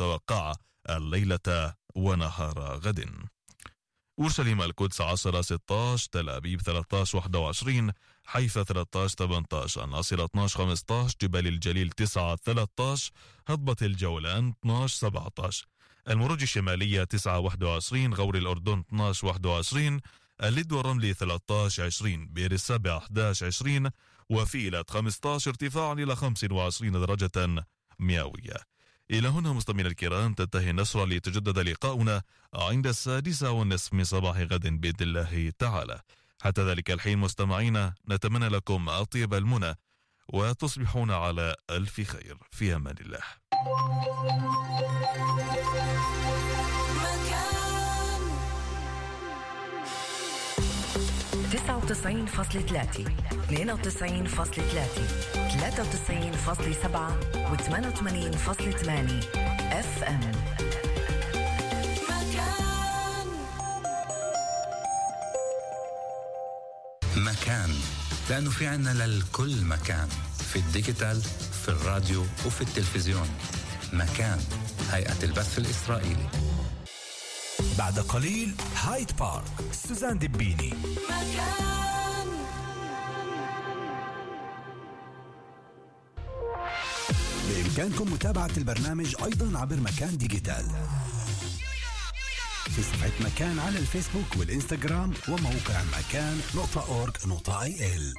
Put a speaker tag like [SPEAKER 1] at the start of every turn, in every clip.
[SPEAKER 1] المتوقعة الليلة ونهار غد. أورشليم القدس 10 16 تل أبيب 13 21 حيفا 13 18 الناصرة 12 15 جبال الجليل 9 13 هضبة الجولان 12 17 المروج الشمالية 9 21 غور الأردن 12 21 اللد والرملي 13 20 بير السابع 11 20 وفيلة 15 ارتفاعا إلى 25 درجة مئوية. إلى هنا مستمعينا الكرام تنتهي النشرة ليتجدد لقاؤنا عند السادسة والنصف من صباح غد بإذن الله تعالى. حتى ذلك الحين مستمعينا نتمنى لكم أطيب المنى وتصبحون على ألف خير. في أمان الله.
[SPEAKER 2] 99.3 92.3 93.7 و88.8 FM
[SPEAKER 3] مكان. لأنه في عنا للكل مكان. في ال digital في الراديو وفي التلفزيون. مكان. هيئة البث الإسرائيلي.
[SPEAKER 4] بعد قليل هايد بارك سوزان دبيني بإمكانكم متابعة البرنامج أيضا عبر مكان digital. في صفحة مكان على الفيسبوك والإنستغرام وموقع مكان نقطة org نقطة IL.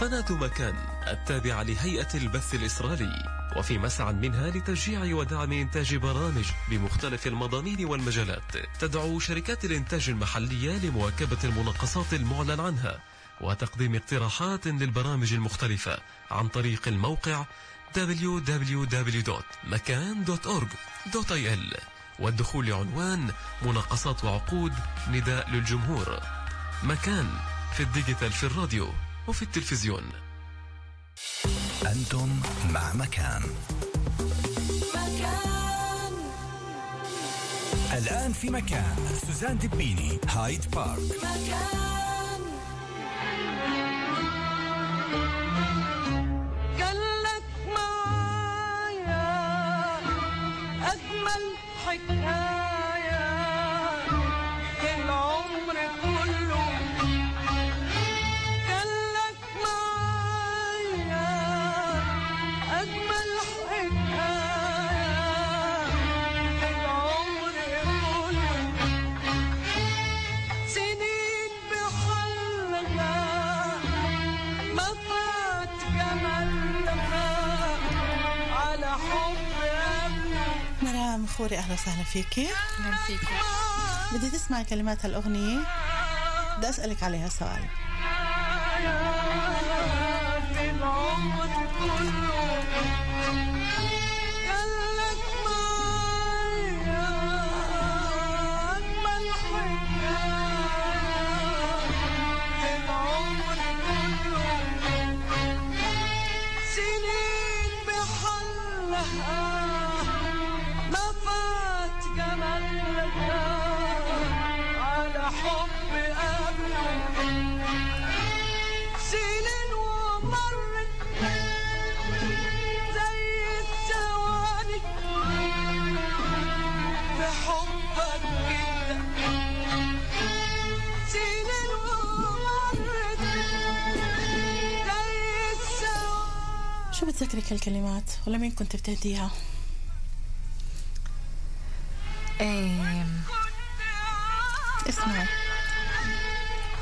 [SPEAKER 5] قناة مكان التابعة لهيئة البث الإسرائيلي. وفي مسعى منها لتشجيع ودعم إنتاج برامج بمختلف المضامين والمجالات. تدعو شركات الإنتاج المحلية لمواكبة المناقصات المعلن عنها وتقديم اقتراحات للبرامج المختلفة عن طريق الموقع www.makan.org.il والدخول لعنوان مناقصات وعقود نداء للجمهور. مكان في الديجيتال في الراديو وفي التلفزيون.
[SPEAKER 4] أنتم مع مكان.
[SPEAKER 6] مكان
[SPEAKER 4] الآن في مكان. سوزان دبيني هايد بارك.
[SPEAKER 6] مكان قالك معايا أجمل حكاية.
[SPEAKER 7] مرام خوري أهلا وسهلا فيكي.
[SPEAKER 8] أهلا فيكم
[SPEAKER 7] بدي تسمعي كلمات هالأغنية. بدي أسألك عليها سؤال.
[SPEAKER 6] في العمر كله.
[SPEAKER 7] شو بتذكرك هالكلمات ولا مين كنت بتهديها؟
[SPEAKER 8] إيه.
[SPEAKER 7] اسمعي.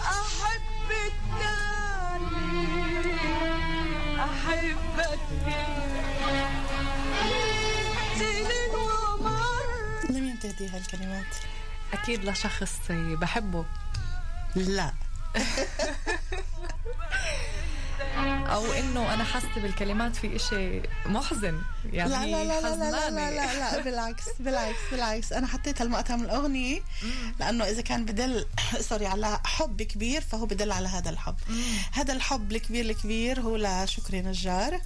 [SPEAKER 6] أحب التاني أحبك سنين
[SPEAKER 7] لمين بتهديها الكلمات؟
[SPEAKER 8] أكيد لشخص بحبه.
[SPEAKER 7] لا.
[SPEAKER 8] أو إنه أنا حاسة بالكلمات في إشي محزن. يعني
[SPEAKER 7] لا لا لا لا لا لا,
[SPEAKER 8] حزنانة.
[SPEAKER 7] لا, لا بالعكس بالعكس بالعكس. أنا حطيت هالمقطع من الأغنية لأنه إذا كان بدل سوري على حب كبير فهو بدل على هذا الحب. هذا الحب الكبير الكبير هو لشكري نجار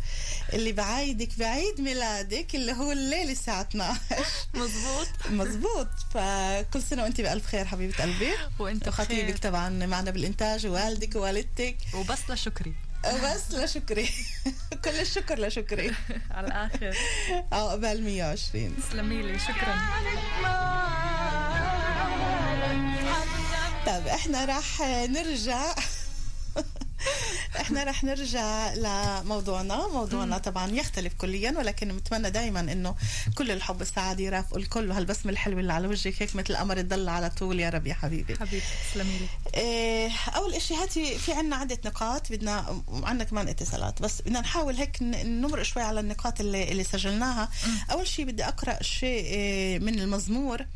[SPEAKER 7] اللي بعايدك بعيد ميلادك اللي هو الليل الساعة 12
[SPEAKER 8] مزبوط.
[SPEAKER 7] مزبوط. فكل سنة وأنت بألف خير حبيبة قلبي.
[SPEAKER 8] وأنت
[SPEAKER 7] وخطيبك
[SPEAKER 8] بخير
[SPEAKER 7] طبعا معنا بالإنتاج ووالدك ووالدتك.
[SPEAKER 8] وبس لشكري.
[SPEAKER 7] بس لشكري كل الشكر لشكري
[SPEAKER 8] على الآخر.
[SPEAKER 7] آه قبل 120
[SPEAKER 8] تسلمي لي شكرا.
[SPEAKER 7] طيب إحنا راح نرجع. إحنا رح نرجع لموضوعنا. موضوعنا طبعا يختلف كليا ولكن بتمنى دائما إنه كل الحب والسعاده يرافقوا الكل وهالبسمة الحلوة اللي على وجهك هيك مثل القمر تضل على طول. يا رب يا حبيبي.
[SPEAKER 8] حبيبتي تسلمي لي.
[SPEAKER 7] إيه، أول إشي هاتي في عنا عدة نقاط بدنا عنا كمان اتصالات بس بدنا نحاول هيك نمرق شوي على النقاط اللي, اللي سجلناها. أول شيء بدي أقرأ شيء إيه، من المزمور.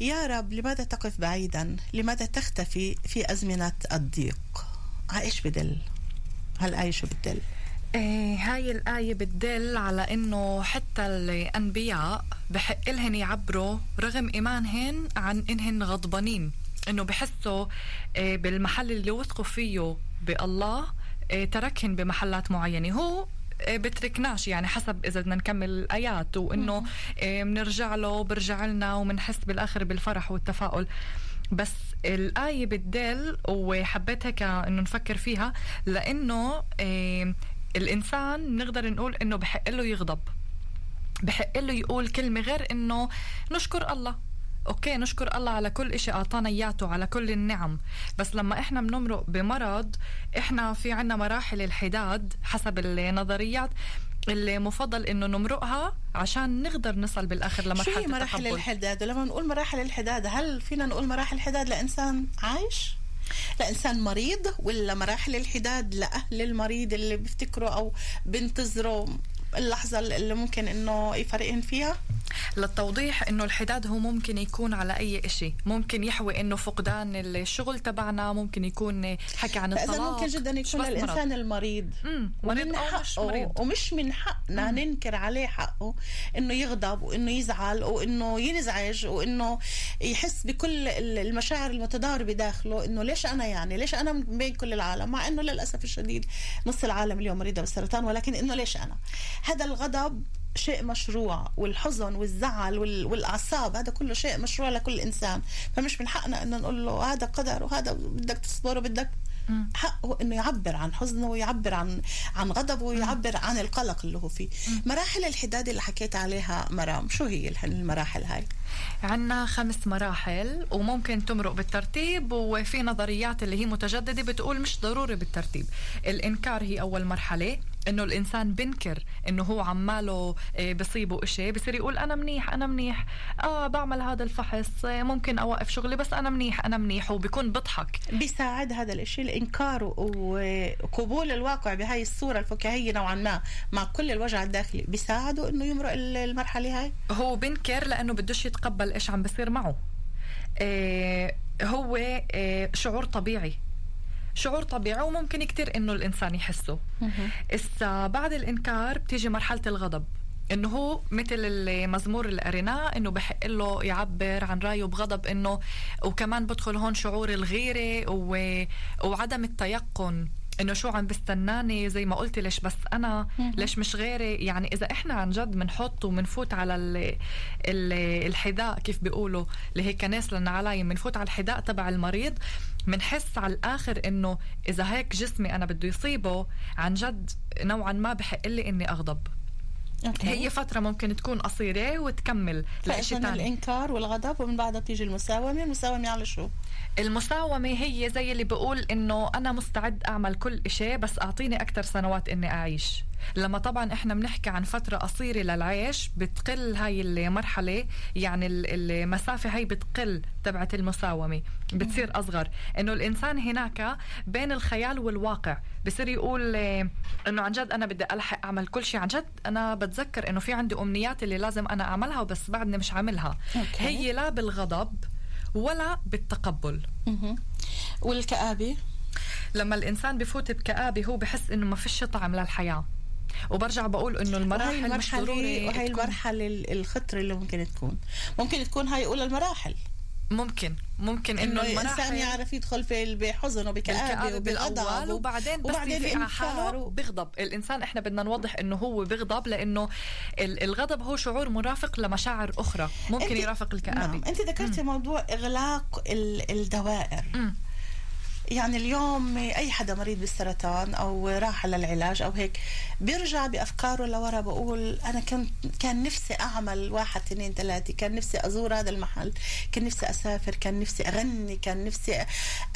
[SPEAKER 7] يا رب لماذا تقف بعيدا؟ لماذا تختفي في أزمنة الضيق؟ على إيش بدل؟ هالآية شو بتدل؟
[SPEAKER 8] إيه هاي الآية بتدل على إنه حتى الأنبياء بحق لهن يعبروا رغم إيمانهن عن إنهن غضبانين. إنه بحسوا إيه بالمحل اللي وثقوا فيه بالله إيه تركهن بمحلات معينة. هو بتركناش يعني حسب إذا بدنا نكمل الآيات وإنه بنرجع له برجع لنا وبنحس بالآخر بالفرح والتفاؤل. بس الآية بتدل هيك انه نفكر فيها لأنه إيه الإنسان نقدر نقول إنه بحق له يغضب. بحق له يقول كلمة غير إنه نشكر الله. أوكي نشكر الله على كل إشي أعطانا إياته على كل النعم. بس لما إحنا بنمرق بمرض إحنا في عنا مراحل الحداد حسب النظريات. اللي مفضل إنه نمرقها عشان نقدر نصل بالآخر
[SPEAKER 7] شو
[SPEAKER 8] لمرحلة
[SPEAKER 7] هي مراحل الحداد؟ ولما نقول مراحل الحداد هل فينا نقول مراحل الحداد لإنسان عايش؟ لإنسان مريض ولا مراحل الحداد لأهل المريض اللي بيفتكروا أو بينتظروا اللحظة اللي ممكن إنه يفرقهم فيها؟
[SPEAKER 8] للتوضيح إنه الحداد هو ممكن يكون على أي إشي. ممكن يحوي إنه فقدان الشغل تبعنا ممكن يكون حكي عن الطلاق
[SPEAKER 7] ممكن جدا يكون
[SPEAKER 8] بس مرض.
[SPEAKER 7] المريض.
[SPEAKER 8] مم، مريض
[SPEAKER 7] ومن
[SPEAKER 8] أو مش
[SPEAKER 7] حقه
[SPEAKER 8] مريض.
[SPEAKER 7] ومش من حقنا ننكر عليه حقه إنه يغضب وإنه يزعل وإنه ينزعج وإنه يحس بكل ال- المشاعر المتضاربة داخله. إنه ليش أنا يعني؟ ليش أنا بين كل العالم؟ مع إنه للأسف الشديد نص العالم اليوم مريضة بالسرطان ولكن إنه ليش أنا؟ هذا الغضب شيء مشروع والحزن والزعل وال- والأعصاب هذا كله شيء مشروع لكل إنسان. فمش من حقنا إنه نقول له هذا قدر وهذا بدك تصبر وبدك حقه إنه يعبر عن حزنه ويعبر عن عن غضبه ويعبر عن القلق اللي هو فيه. مراحل الحداد اللي حكيت عليها مرام شو هي المراحل هاي؟
[SPEAKER 8] عنا خمس مراحل وممكن تمرق بالترتيب وفي نظريات اللي هي متجددة بتقول مش ضروري بالترتيب. الإنكار هي أول مرحلة إنه الإنسان بنكر إنه هو عماله آه، بصيبه إشي بصير يقول أنا منيح أنا منيح آه بعمل هذا الفحص آه، ممكن أوقف شغلي بس أنا منيح أنا منيح وبيكون بضحك.
[SPEAKER 7] بيساعد هذا الإشي الإنكار وقبول الواقع بهاي الصورة الفكاهية نوعا ما مع كل الوجع الداخلي. بيساعده إنه يمرق ال- المرحلة هاي؟
[SPEAKER 8] هو بنكر لأنه بدوش يتقبل إيش عم بصير معه. آه هو آه شعور طبيعي. شعور طبيعي وممكن كتير إنه الإنسان يحسه. إسا بعد الإنكار بتيجي مرحلة الغضب. إنه هو مثل المزمور اللي قريناه إنه بحق له يعبر عن رأيه بغضب إنه وكمان بدخل هون شعور الغيرة و... وعدم التيقن. إنه شو عم بستناني زي ما قلت ليش بس أنا؟ ليش مش غيري؟ يعني إذا إحنا عن جد بنحط وبنفوت على ال... ال... الحذاء كيف بيقولوا اللي هيك ناس للنعلايم بنفوت على الحذاء تبع المريض بنحس على الآخر إنه إذا هيك جسمي أنا بده يصيبه عن جد نوعا ما بحق لي إني أغضب.
[SPEAKER 7] أوكي.
[SPEAKER 8] هي فترة ممكن تكون قصيرة وتكمل لإشي
[SPEAKER 7] فإذن
[SPEAKER 8] تاني.
[SPEAKER 7] الإنكار والغضب ومن بعدها بتيجي المساومة المساومة على شو؟
[SPEAKER 8] المساومة هي زي اللي بقول إنه أنا مستعد أعمل كل إشي بس أعطيني أكتر سنوات إني أعيش. لما طبعا إحنا بنحكي عن فترة قصيرة للعيش بتقل هاي المرحلة يعني ال- المسافة هاي بتقل تبعت المساومة بتصير أصغر. إنه الإنسان هناك بين الخيال والواقع بصير يقول آه، إنه عن جد أنا بدي ألحق أعمل كل شيء. عن جد أنا بتذكر إنه في عندي أمنيات اللي لازم أنا أعملها وبس بعدني مش عاملها. هي لا بالغضب ولا بالتقبل.
[SPEAKER 7] مهم. والكآبة؟
[SPEAKER 8] لما الإنسان بفوت بكآبة هو بحس إنه ما فيش طعم للحياة. وبرجع بقول
[SPEAKER 7] إنه
[SPEAKER 8] المراحل مش ضروري
[SPEAKER 7] وهي المرحلة ال- الخطره اللي ممكن تكون. ممكن تكون هاي اولى المراحل.
[SPEAKER 8] ممكن. ممكن إنه
[SPEAKER 7] الانسان يعرف يدخل في بحزن وبكآبه وبغضب
[SPEAKER 8] وبعدين بس
[SPEAKER 7] وبعدين
[SPEAKER 8] على حاله
[SPEAKER 7] و-
[SPEAKER 8] بغضب. الإنسان إحنا بدنا نوضح إنه هو بغضب لأنه ال- الغضب هو شعور مرافق لمشاعر أخرى. ممكن يرافق الكآبة.
[SPEAKER 7] نعم. أنت ذكرتي موضوع إغلاق ال- الدوائر.
[SPEAKER 8] مم.
[SPEAKER 7] يعني اليوم أي حدا مريض بالسرطان أو راح على العلاج أو هيك بيرجع بأفكاره لورا بقول أنا كنت كان نفسي أعمل واحد اثنين ثلاثة كان نفسي أزور هذا المحل كان نفسي أسافر كان نفسي أغني كان نفسي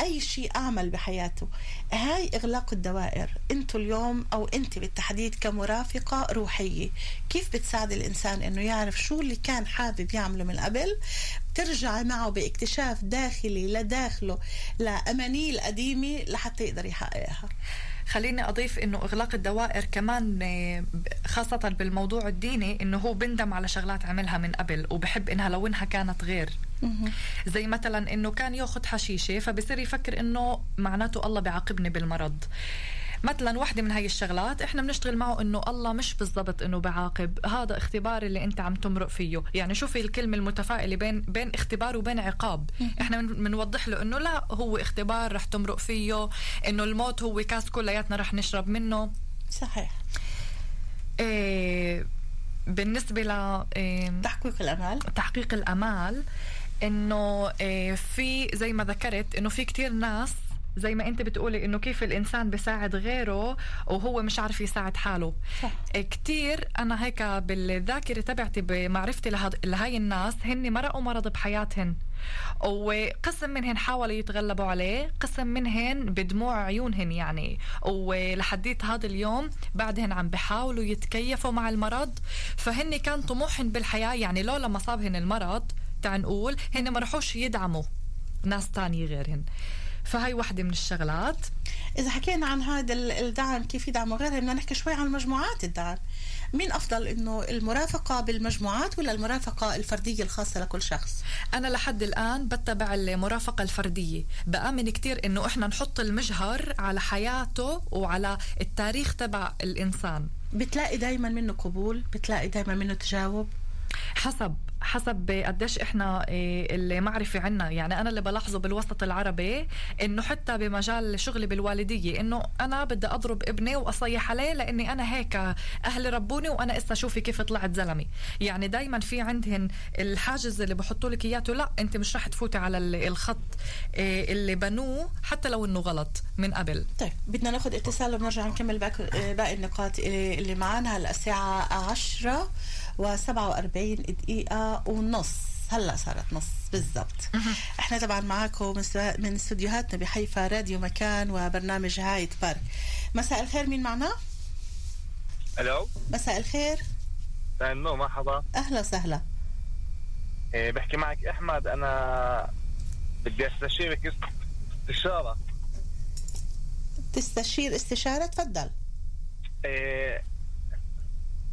[SPEAKER 7] أي شيء أعمل بحياته. هاي إغلاق الدوائر أنتوا اليوم أو انت بالتحديد كمرافقة روحية كيف بتساعد الإنسان إنه يعرف شو اللي كان حابب يعمله من قبل ترجع معه باكتشاف داخلي لداخله لأمانيه القديمة لحتى يقدر يحققها.
[SPEAKER 8] خليني أضيف إنه إغلاق الدوائر كمان آه، خاصة بالموضوع الديني إنه هو بندم على شغلات عملها من قبل وبحب إنها لو انها كانت غير. زي مثلا إنه كان ياخذ حشيشة فبصير يفكر إنه معناته الله بيعاقبني بالمرض. مثلا وحدة من هاي الشغلات إحنا بنشتغل معه إنه الله مش بالضبط إنه بعاقب. هذا اختبار اللي أنت عم تمرق فيه. يعني شوفي الكلمة المتفائلة بين بين اختبار وبين عقاب. إحنا بنوضح له إنه لا هو اختبار رح تمرق فيه إنه الموت هو كاس كلياتنا رح نشرب منه.
[SPEAKER 7] صحيح.
[SPEAKER 8] إيه بالنسبة ل إيه
[SPEAKER 7] تحقيق الأمال.
[SPEAKER 8] تحقيق الأمال إنه إيه في زي ما ذكرت إنه في كتير ناس زي ما انت بتقولي انه كيف الإنسان بيساعد غيره وهو مش عارف يساعد حاله.
[SPEAKER 7] صح.
[SPEAKER 8] كتير أنا هيك بالذاكرة تبعتي بمعرفتي لهاي الناس هن مرقوا مرض بحياتهن. وقسم منهن حاولوا يتغلبوا عليه قسم منهن بدموع عيونهن يعني. ولحديت هذا اليوم بعدهن عم بحاولوا يتكيفوا مع المرض. فهن كان طموحهن بالحياة يعني لو لما صابهن المرض تعال نقول هن ما رحوش يدعموا ناس تانية غيرهن. فهي وحدة من الشغلات.
[SPEAKER 7] إذا حكينا عن هذا الدعم كيف يدعم وغيرها؟ بدنا نحكي شوي عن مجموعات الدعم. مين أفضل إنه المرافقة بالمجموعات ولا المرافقة الفردية الخاصة لكل شخص؟
[SPEAKER 8] أنا لحد الآن بتبع المرافقة الفردية. بآمن كتير إنه إحنا نحط المجهر على حياته وعلى التاريخ تبع الإنسان.
[SPEAKER 7] بتلاقي دايما منه قبول بتلاقي دايما منه تجاوب.
[SPEAKER 8] حسب حسب قديش إحنا إيه، المعرفة عنا. يعني أنا اللي بلاحظه بالوسط العربي إنه حتى بمجال شغلي بالوالدية إنه أنا بدي أضرب ابني وأصيح عليه لأني أنا هيك أهلي ربوني وأنا إسا شوفي كيف طلعت زلمي يعني دايما في عندهن الحاجز اللي بحطوا لك إياه لا أنت مش رح تفوتي على الخط إيه، اللي بنوه حتى لو إنه غلط من قبل.
[SPEAKER 7] طيب بدنا ناخذ اتصال وبنرجع نكمل باقي النقاط اللي معنا هلأ الساعة 10 و47 دقيقة ونص. هلأ صارت نص بالضبط. إحنا طبعا معاكم من استديوهاتنا بحيفا راديو مكان وبرنامج هايت بارك. مساء الخير مين معنا؟
[SPEAKER 9] ألو؟
[SPEAKER 7] مساء الخير.
[SPEAKER 9] النور مرحبا.
[SPEAKER 7] أهلا وسهلا.
[SPEAKER 9] إيه بحكي معك أحمد. أنا بدي أستشيرك استشارة.
[SPEAKER 7] تستشير استشارة؟ تفضل.
[SPEAKER 9] إيه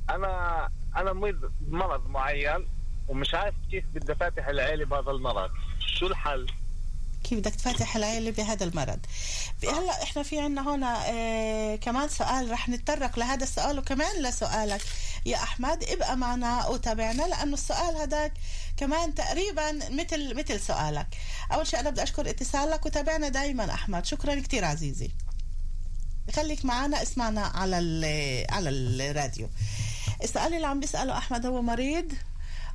[SPEAKER 9] أنا أنا مريض مرض معين ومش عارف كيف بدي فاتح العيلة بهذا المرض. شو الحل؟
[SPEAKER 7] كيف بدك تفتح العيلة بهذا المرض؟ هلا إحنا في عنا هنا آه كمان سؤال رح نتطرق لهذا السؤال وكمان لسؤالك. يا أحمد ابقى معنا وتابعنا لأنه السؤال هذاك كمان تقريبا مثل مثل سؤالك. أول شيء أنا بدي أشكر اتصالك وتابعنا دائما أحمد. شكرا كثير عزيزي. خليك معنا اسمعنا على على الراديو. السؤال اللي عم بيسأله أحمد هو مريض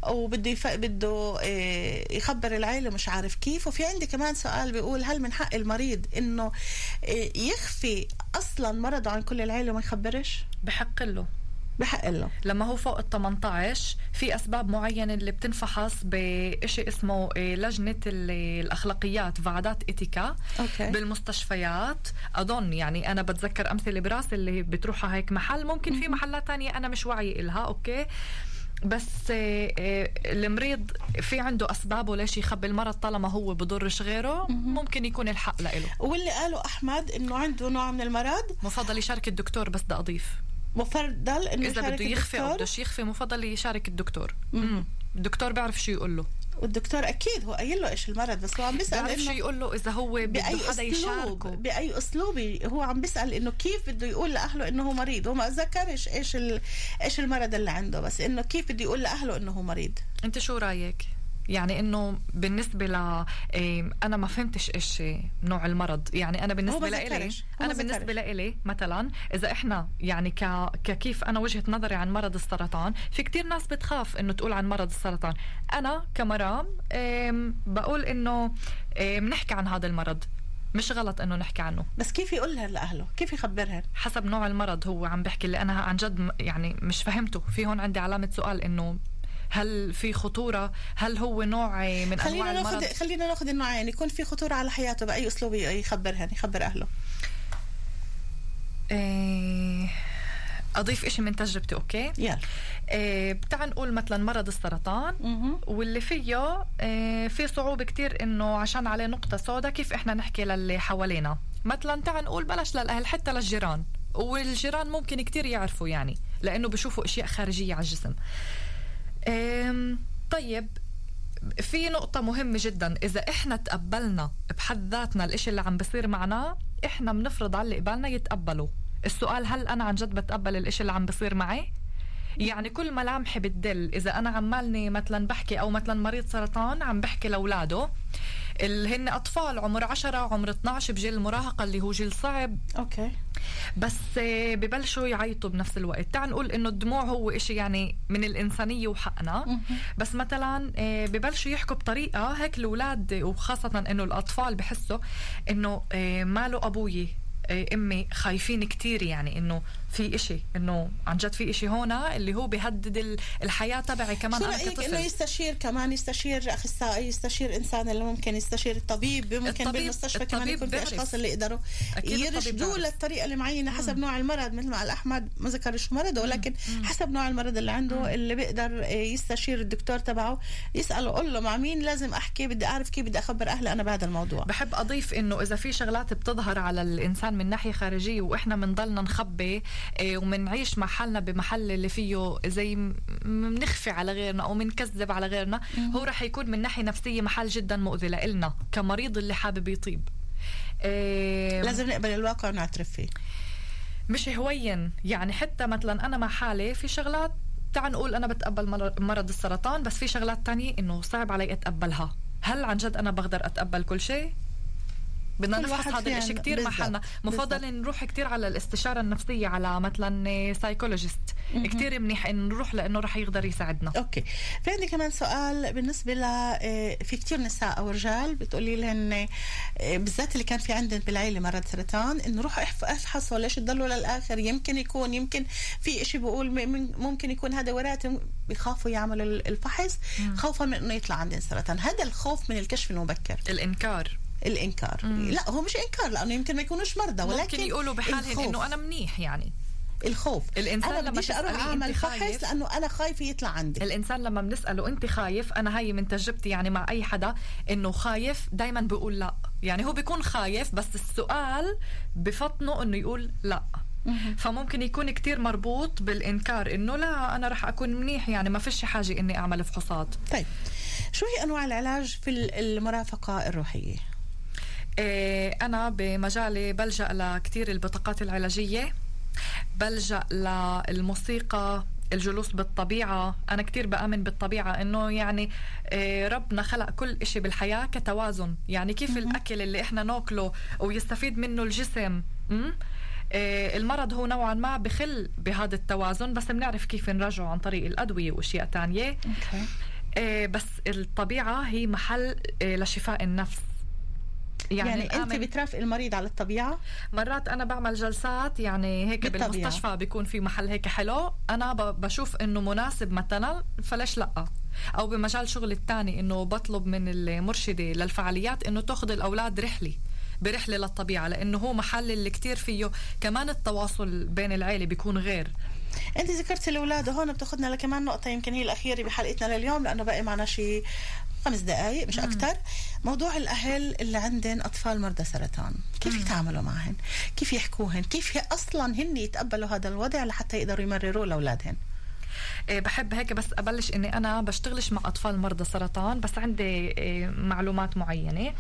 [SPEAKER 7] وبده يف... بده إيه، يخبر العيلة مش عارف كيف. وفي عندي كمان سؤال بيقول هل من حق المريض إنه إيه، يخفي أصلا مرضه عن كل العيلة وما يخبرش؟
[SPEAKER 8] بحق له.
[SPEAKER 7] بحق له
[SPEAKER 8] لما هو فوق ال 18 في أسباب معينة اللي بتنفحص بشيء اسمه إيه، لجنة الأخلاقيات ועדת אתיקה
[SPEAKER 7] okay.
[SPEAKER 8] بالمستشفيات. أظن يعني أنا بتذكر أمثلة براسي اللي بتروحها هيك محل ممكن في محلات تانية أنا مش واعيه إلها okay. بس آه، المريض في عنده اسبابه ليش يخبي المرض طالما هو بضرش غيره ممكن يكون الحق له
[SPEAKER 7] واللي قاله أحمد إنه عنده نوع من المرض
[SPEAKER 8] مفضل يشارك الدكتور بس بدي أضيف.
[SPEAKER 7] مفضل إنه
[SPEAKER 8] إذا بده يخفي أو بدوش يخفي مفضل يشارك الدكتور. مم. الدكتور بيعرف شو يقول له.
[SPEAKER 7] والدكتور أكيد هو قايل له إيش المرض بس هو عم بيسأل
[SPEAKER 8] إنه شو يقول له إذا هو بده حدا يشاركه.
[SPEAKER 7] بأي أسلوب هو عم بيسأل إنه كيف بده يقول لأهله إنه هو مريض. هو ما ذكرش إيش إيش المرض اللي عنده بس إنه كيف بده يقول لأهله إنه هو مريض.
[SPEAKER 8] أنت شو رأيك؟ يعني إنه بالنسبة ل إيه، أنا ما فهمتش إيش نوع المرض. يعني أنا بالنسبة لإلي أنا بالنسبة لإلي مثلا إذا إحنا يعني ك... ككيف أنا وجهة نظري عن مرض السرطان في كتير ناس بتخاف إنه تقول عن مرض السرطان. أنا كمرام بقول إنه بنحكي عن هذا المرض. مش غلط إنه نحكي عنه.
[SPEAKER 7] بس كيف يقولها لأهله؟ كيف يخبرهن
[SPEAKER 8] حسب نوع المرض هو عم بحكي اللي أنا عن جد يعني مش فهمته. في هون عندي علامة سؤال إنه هل في خطورة؟ هل هو نوع من أنواع
[SPEAKER 7] خلينا
[SPEAKER 8] المرض؟
[SPEAKER 7] خلينا ناخذ النوعين. يكون في خطورة على حياته بأي أسلوب يخبرهن يخبر أهله.
[SPEAKER 8] إيه، أضيف إشي من تجربتي أوكي؟
[SPEAKER 7] يلا.
[SPEAKER 8] إيه بتاع نقول مثلا مرض السرطان. واللي فيه إيه في صعوبة كتير إنه عشان عليه نقطة سوداء كيف إحنا نحكي للي حوالينا؟ مثلا تعال نقول بلاش للأهل حتى للجيران. والجيران ممكن كتير يعرفوا يعني لأنه بشوفوا إشياء خارجية على الجسم. طيب في نقطة مهمة جدا. إذا إحنا تقبلنا بحد ذاتنا الإشي اللي عم بصير معنا إحنا بنفرض على اللي قبالنا يتقبلوا. السؤال هل أنا عن جد بتقبل الإشي اللي عم بصير معي؟ يعني كل ملامحي بتدل. إذا أنا عمالني مثلا بحكي أو مثلا مريض سرطان عم بحكي لأولاده اللي هن أطفال عمر 10 عمر 12 بجيل المراهقة اللي هو جيل صعب.
[SPEAKER 7] أوكي.
[SPEAKER 8] بس ببلشوا يعيطوا بنفس الوقت. تعال نقول إنه الدموع هو إشي يعني من الإنسانية وحقنا. بس مثلا آه، ببلشوا يحكوا بطريقة هيك الأولاد وخاصة إنه الأطفال بحسوا إنه آه، ماله أبوي. آه، أمي خايفين كتير يعني إنه في إشي إنه عن جد في إشي هنا اللي هو بيهدد ال- الحياة تبعي كمان
[SPEAKER 7] شو أنا رأيك
[SPEAKER 8] إنه
[SPEAKER 7] يستشير كمان يستشير أخصائي يستشير إنسان اللي ممكن يستشير الطبيب ممكن
[SPEAKER 8] الطبيب-
[SPEAKER 7] بالمستشفى كمان
[SPEAKER 8] الطبيب
[SPEAKER 7] يكون في. أشخاص اللي يقدروا يرشدوه. للطريقة المعينة حسب نوع المرض مثل ما قال أحمد ما ذكر شو مرضه ولكن حسب نوع المرض اللي عنده اللي بيقدر آه، يستشير الدكتور تبعه يسأله قول له مع مين لازم أحكي بدي أعرف كيف بدي أخبر أهلي أنا بهذا الموضوع.
[SPEAKER 8] بحب أضيف إنه إذا في شغلات بتظهر على الإنسان من ناحية خارجية وإحنا بنضلنا نخبي إيه، ومنعيش مع حالنا بمحل اللي فيه زي بنخفي على غيرنا أو بنكذب على غيرنا. هو رح يكون من ناحية نفسية محل جدا مؤذي لإلنا كمريض اللي حابب يطيب. إيه،
[SPEAKER 7] لازم نقبل الواقع ونعترف فيه.
[SPEAKER 8] مش هوين. يعني حتى مثلا أنا مع حالي في شغلات تعال نقول أنا بتقبل مر- مرض السرطان بس في شغلات تانية إنه صعب علي أتقبلها. هل عن جد أنا بقدر أتقبل كل شيء؟ بدنا نفحص هذا مع
[SPEAKER 7] بالضبط.
[SPEAKER 8] حالنا مفضل نروح كتير على الاستشارة النفسية على مثلا psychologist كتير منيح نروح لأنه رح يقدر يساعدنا.
[SPEAKER 7] okay. في عندي كمان سؤال بالنسبة ل آه، في كتير نساء أو رجال بتقولي لهن آه، بالذات اللي كان في عندهم بالعيلة مرض سرطان انه روحوا أحف- أفحصوا ليش تضلوا للآخر؟ يمكن يكون يمكن في إشي بقول ممكن يكون هذا وراثي بيخافوا يعملوا ال- الفحص خوفا من إنه يطلع عندهم سرطان. هذا الخوف من الكشف المبكر.
[SPEAKER 8] الإنكار.
[SPEAKER 7] الإنكار. لا هو مش إنكار لأنه يمكن ما يكونوش مرضى ولكن
[SPEAKER 8] ممكن يقولوا بحالهم. إنه أنا منيح يعني.
[SPEAKER 7] الخوف.
[SPEAKER 8] الإنسان أنا
[SPEAKER 7] بديش أروح
[SPEAKER 8] أعمل خايف؟
[SPEAKER 7] فحص لأنه أنا خايفه يطلع عندي.
[SPEAKER 8] الإنسان لما بنسأله أنت خايف أنا هاي من تجربتي يعني مع أي حدا إنه خايف دايما بيقول لا. يعني هو بيكون خايف بس السؤال بفطنه إنه يقول لا. فممكن يكون كتير مربوط بالإنكار إنه لا أنا رح أكون منيح يعني ما فيش حاجة إني أعمل فحوصات.
[SPEAKER 7] طيب شو هي أنواع العلاج في ال- المرافقة
[SPEAKER 8] إيه أنا بمجالي بلجأ لكتير البطاقات العلاجية بلجأ للموسيقى الجلوس بالطبيعة. أنا كتير بآمن بالطبيعة إنه يعني إيه، ربنا خلق كل إشي بالحياة كتوازن. يعني كيف الأكل اللي إحنا ناكله ويستفيد منه الجسم? إيه، المرض هو نوعا ما بخل بهذا التوازن بس بنعرف كيف نرجعه عن طريق الأدوية وأشياء تانية. إيه، بس الطبيعة هي محل لشفاء النفس.
[SPEAKER 7] يعني, يعني أنت
[SPEAKER 8] الآمن-
[SPEAKER 7] بترافق المريض على الطبيعة؟
[SPEAKER 8] مرات أنا بعمل جلسات يعني هيك
[SPEAKER 7] بالطبيعة.
[SPEAKER 8] بالمستشفى بيكون في محل هيك حلو. أنا بشوف إنه مناسب مثلا فليش لأ؟ أو بمجال شغل الثاني إنه بطلب من المرشدة للفعاليات إنه تأخذ الأولاد رحلة برحلة للطبيعة لأنه هو محل اللي كتير فيه كمان التواصل بين العيلة بيكون غير.
[SPEAKER 7] أنت ذكرت الأولاد وهون بتأخذنا لكمان نقطة يمكن هي الأخيرة بحلقتنا لليوم لأنه باقي معنا شيء خمس دقائق مش أكثر موضوع الأهل اللي عندهم أطفال مرضى سرطان كيف يتعاملوا معهن؟ كيف يحكوهن؟ كيف أصلا هن يتقبلوا هذا الوضع لحتى يقدروا يمرروه لأولادهن؟
[SPEAKER 8] إيه، بحب هيك بس أبلش إني أنا بشتغلش مع أطفال مرضى سرطان بس عندي إيه، معلومات معينة.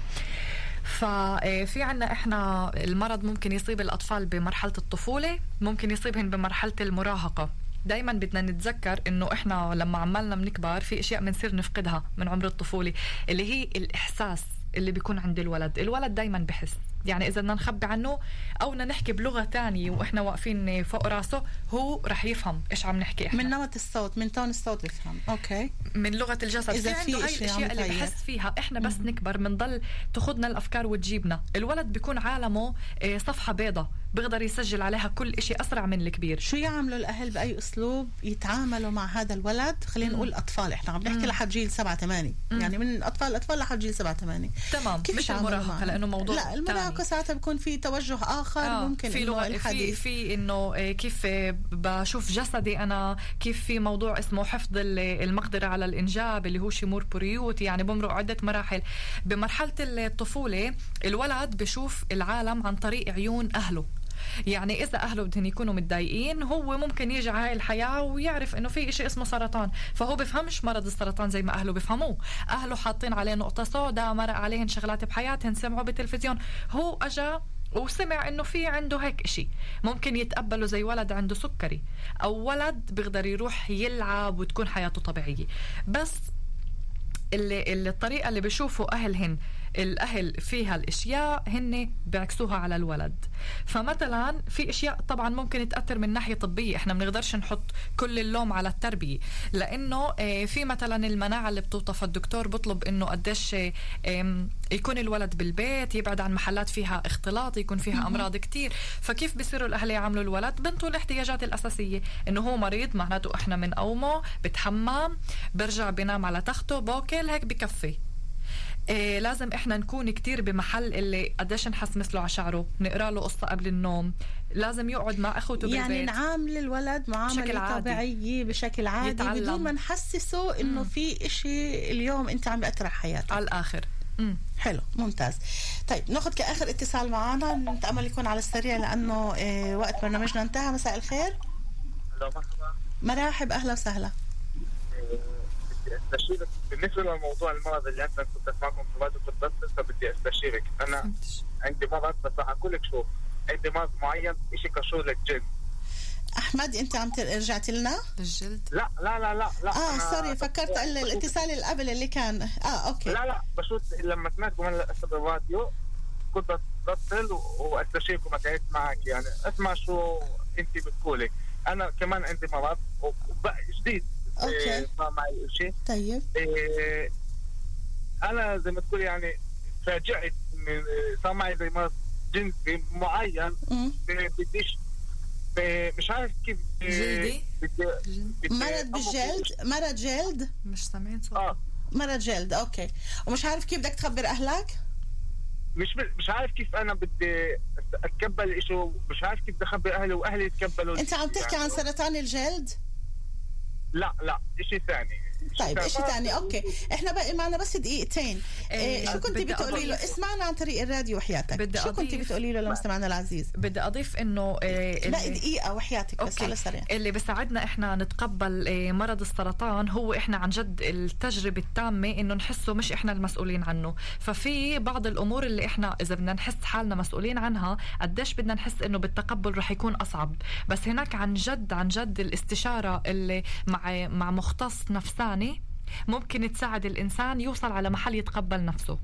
[SPEAKER 8] ففي عنا إحنا المرض ممكن يصيب الأطفال بمرحلة الطفولة ممكن يصيبهم بمرحلة المراهقة. دايما بدنا نتذكر إنه إحنا لما عمالنا بنكبر في أشياء بنصير نفقدها من عمر الطفولة اللي هي الإحساس اللي بيكون عند الولد. الولد دايما بحس. يعني إذا بدنا نخبي عنه أو بدنا نحكي بلغة تانية وإحنا واقفين فوق راسه هو رح يفهم إيش عم نحكي إحنا.
[SPEAKER 7] من نمط الصوت من تون الصوت بفهم أوكي.
[SPEAKER 8] من لغة الجسد.
[SPEAKER 7] إذا
[SPEAKER 8] في
[SPEAKER 7] في
[SPEAKER 8] عنده هاي
[SPEAKER 7] إشي عم
[SPEAKER 8] الاشياء اللي. بحس فيها إحنا بس نكبر بنضل تاخذنا الأفكار وتجيبنا. الولد بيكون عالمه آه، صفحة بيضة بيقدر يسجل عليها كل إشي أسرع من الكبير.
[SPEAKER 7] شو يعملوا الأهل بأي أسلوب؟ يتعاملوا مع هذا الولد خلينا نقول أطفال. إحنا عم نحكي لحد جيل 7 8 يعني من أطفال الاطفال لحد جيل 7 8
[SPEAKER 8] تمام.
[SPEAKER 7] كيف
[SPEAKER 8] مش
[SPEAKER 7] المراهقة؟
[SPEAKER 8] لأنه موضوع
[SPEAKER 7] لا
[SPEAKER 8] المراهقة.
[SPEAKER 7] ساعتها بيكون في توجه آخر.
[SPEAKER 8] آه،
[SPEAKER 7] ممكن
[SPEAKER 8] في لغة في
[SPEAKER 7] الحديث
[SPEAKER 8] في إنه آه، كيف آه، بشوف جسدي أنا كيف في موضوع اسمه حفظ ال- المقدرة على الإنجاب اللي هو شمور بوريوت. يعني بمرق عدة مراحل. بمرحلة الطفولة الولد بشوف العالم عن طريق عيون أهله. يعني إذا أهله بدهم يكونوا متضايقين هو ممكن يجي على هاي الحياة ويعرف إنه في إشي اسمه سرطان. فهو بفهمش مرض السرطان زي ما أهله بفهموه. أهله حاطين عليه نقطة سوداء مرق عليهن شغلات بحياتهن سمعوا بالتلفزيون. هو أجا وسمع إنه في عنده هيك إشي. ممكن يتقبله زي ولد عنده سكري أو ولد بيقدر يروح يلعب وتكون حياته طبيعية. بس اللي اللي الطريقة اللي بيشوفوا أهلهن الأهل فيها الأشياء هن بيعكسوها على الولد. فمثلا في أشياء طبعا ممكن تأثر من ناحية طبية إحنا ما بنقدرش نحط كل اللوم على التربية. لأنه آه، في مثلا المناعة اللي بتوطى الدكتور بطلب إنه قديش يكون الولد بالبيت يبعد عن محلات فيها اختلاط يكون فيها أمراض كتير. فكيف بصيروا الأهل يعاملوا الولد؟ بنته الاحتياجات الأساسية. إنه هو مريض معناته إحنا بنقومه بتحمم برجع بنام على تخته باكل هيك بكفي. إيه لازم إحنا نكون كتير بمحل اللي قديش نحسمس له على شعره نقرا له قصة قبل النوم. لازم يقعد مع أخوته بالبيت.
[SPEAKER 7] يعني نعامل الولد
[SPEAKER 8] عادي.
[SPEAKER 7] طبيعية بشكل عادي
[SPEAKER 8] يتعلم.
[SPEAKER 7] بدون ما نحسسه إنه في إشي اليوم أنت عم بيأثر على حياته.
[SPEAKER 8] على الآخر. مم.
[SPEAKER 7] حلو ممتاز. طيب ناخذ كآخر اتصال معنا نتأمل يكون على السريع لأنه آه وقت برنامجنا انتهى. مساء الخير.
[SPEAKER 9] مرحبا.
[SPEAKER 7] مراحب أهلا وسهلا.
[SPEAKER 9] بدي استشيرك بالنسبة لموضوع المرض اللي أنت كنت اسمعكم في الراديو كنت فبدي أستشيرك. أنا عندي مرض بس راح أقول لك شوف عندي مرض معين شيء كشور للجلد
[SPEAKER 7] أحمد أنت عم رجعت لنا؟
[SPEAKER 8] الجلد
[SPEAKER 9] لا لا لا لا لا.
[SPEAKER 7] آه
[SPEAKER 9] أنا
[SPEAKER 7] sorry فكرت الاتصال اللي قبل اللي كان. آه okay.
[SPEAKER 9] لا لا بشوف لما سمعتكم هلا بالراديو كنت بتصل وأستشيركم اتعبت معك. يعني اسمع شو أنت بتقولي. أنا كمان عندي مرض جديد.
[SPEAKER 7] okay.
[SPEAKER 9] إيه، صار معي شيء
[SPEAKER 7] طيب.
[SPEAKER 9] إيه، أنا زي ما تقول يعني تفاجئت من صار معي زي مرض جنسي معين.
[SPEAKER 7] مم.
[SPEAKER 9] بديش مش عارف كيف
[SPEAKER 8] جلدي؟
[SPEAKER 9] بدي بدي
[SPEAKER 7] مرض بالجلد مرض جلد؟
[SPEAKER 8] مش سامعين صوت
[SPEAKER 9] آه.
[SPEAKER 7] مرض جلد okay. ومش عارف كيف بدك تخبر أهلك؟
[SPEAKER 9] مش مش عارف كيف أنا بدي اتقبل شيء مش عارف كيف بدي أخبر أهلي وأهلي يتقبلوا
[SPEAKER 7] أنت عم تحكي
[SPEAKER 9] يعني.
[SPEAKER 7] عن سرطان الجلد؟
[SPEAKER 9] لا لا شيء ثاني.
[SPEAKER 7] طيب اشي ثاني okay. إحنا باقي معنا بس دقيقتين.
[SPEAKER 8] إيه،
[SPEAKER 7] إيه شو كنت بتقولي له. اسمعنا عن طريق الراديو وحياتك.
[SPEAKER 8] بدي
[SPEAKER 7] شو كنت. بتقولي له لمستمعنا العزيز؟
[SPEAKER 8] بدي أضيف إنه آه،
[SPEAKER 7] لا دقيقة وحياتك بس. على السريع.
[SPEAKER 8] اللي بيساعدنا إحنا نتقبل آه، مرض السرطان هو إحنا عن جد التجربة التامة إنه نحسه مش إحنا المسؤولين عنه. ففي بعض الأمور اللي إحنا إذا بدنا نحس حالنا مسؤولين عنها قديش بدنا نحس إنه بالتقبل رح يكون أصعب. بس هناك عن جد عن جد الاستشارة اللي مع مع مختص نفساني ممكن تساعد الإنسان يوصل على محل يتقبل نفسه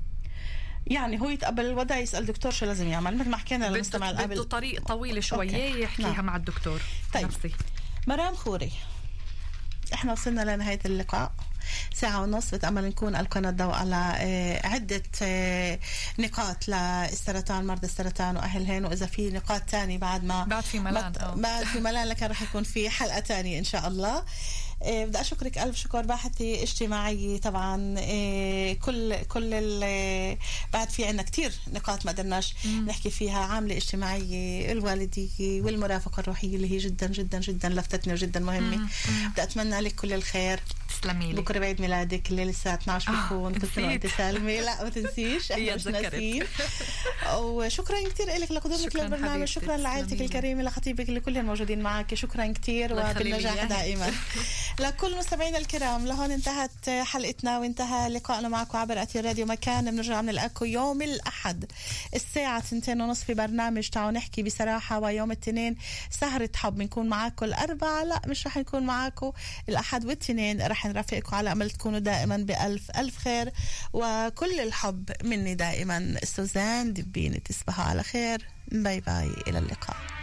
[SPEAKER 7] يعني هو يتقبل الوضع يسأل دكتور شو لازم يعمل مثل ما حكينا للمستمع
[SPEAKER 8] بده, بده
[SPEAKER 7] قبل
[SPEAKER 8] طريق طويل شوية
[SPEAKER 7] أوكي.
[SPEAKER 8] يحكيها
[SPEAKER 7] نعم.
[SPEAKER 8] مع الدكتور
[SPEAKER 7] طيب.
[SPEAKER 8] نفسي
[SPEAKER 7] مرام خوري إحنا وصلنا لنهاية اللقاء ساعة ونص بتأمل نكون ألقينا الضوء على آه، عدة آه، نقاط للسرطان مرضى السرطان وأهلهن وإذا في نقاط تانية بعد ما
[SPEAKER 8] بعد في ملان آه.
[SPEAKER 7] بعد في ملان لكن رح يكون في حلقة تانية إن شاء الله بدي أشكرك ألف شكر باحثة اجتماعية طبعا آه، كل كل ال- بعد في عنا كتير نقاط ما قدرناش نحكي فيها عاملة اجتماعية الوالدية والمرافقة الروحية اللي هي جدا جدا جدا لفتتني وجدا مهمة. بدي أتمنى لك كل الخير.
[SPEAKER 8] تسلمي لي.
[SPEAKER 7] بكرة بعيد ميلادك الليلة الساعة 12
[SPEAKER 8] آه،
[SPEAKER 7] بكون كل سنه وانت. سالمه لا ما تنسيش إحنا مش. ناسيين. وشكرا كثير لك لقدومك للبرنامج شكرا لعائلتك. الكريمة لخطيبك لكل الموجودين معك. شكرا كثير وبالنجاح. دائما. لكل مستمعينا الكرام لهون انتهت حلقتنا وانتهى لقائنا معكم عبر أثير راديو مكان. بنرجع بنلاقيكم يوم الأحد الساعة 2 ونص في برنامج تعالوا نحكي بصراحة ويوم الاثنين سهرة حب بنكون معاكم الأربعة. لا مش رح نكون معاكم الأحد والاثنين رح نرافقكم على أمل تكونوا دائما بألف ألف خير. وكل الحب مني دائما سوزان دبيني تصبحوا على خير. bye bye إلى اللقاء.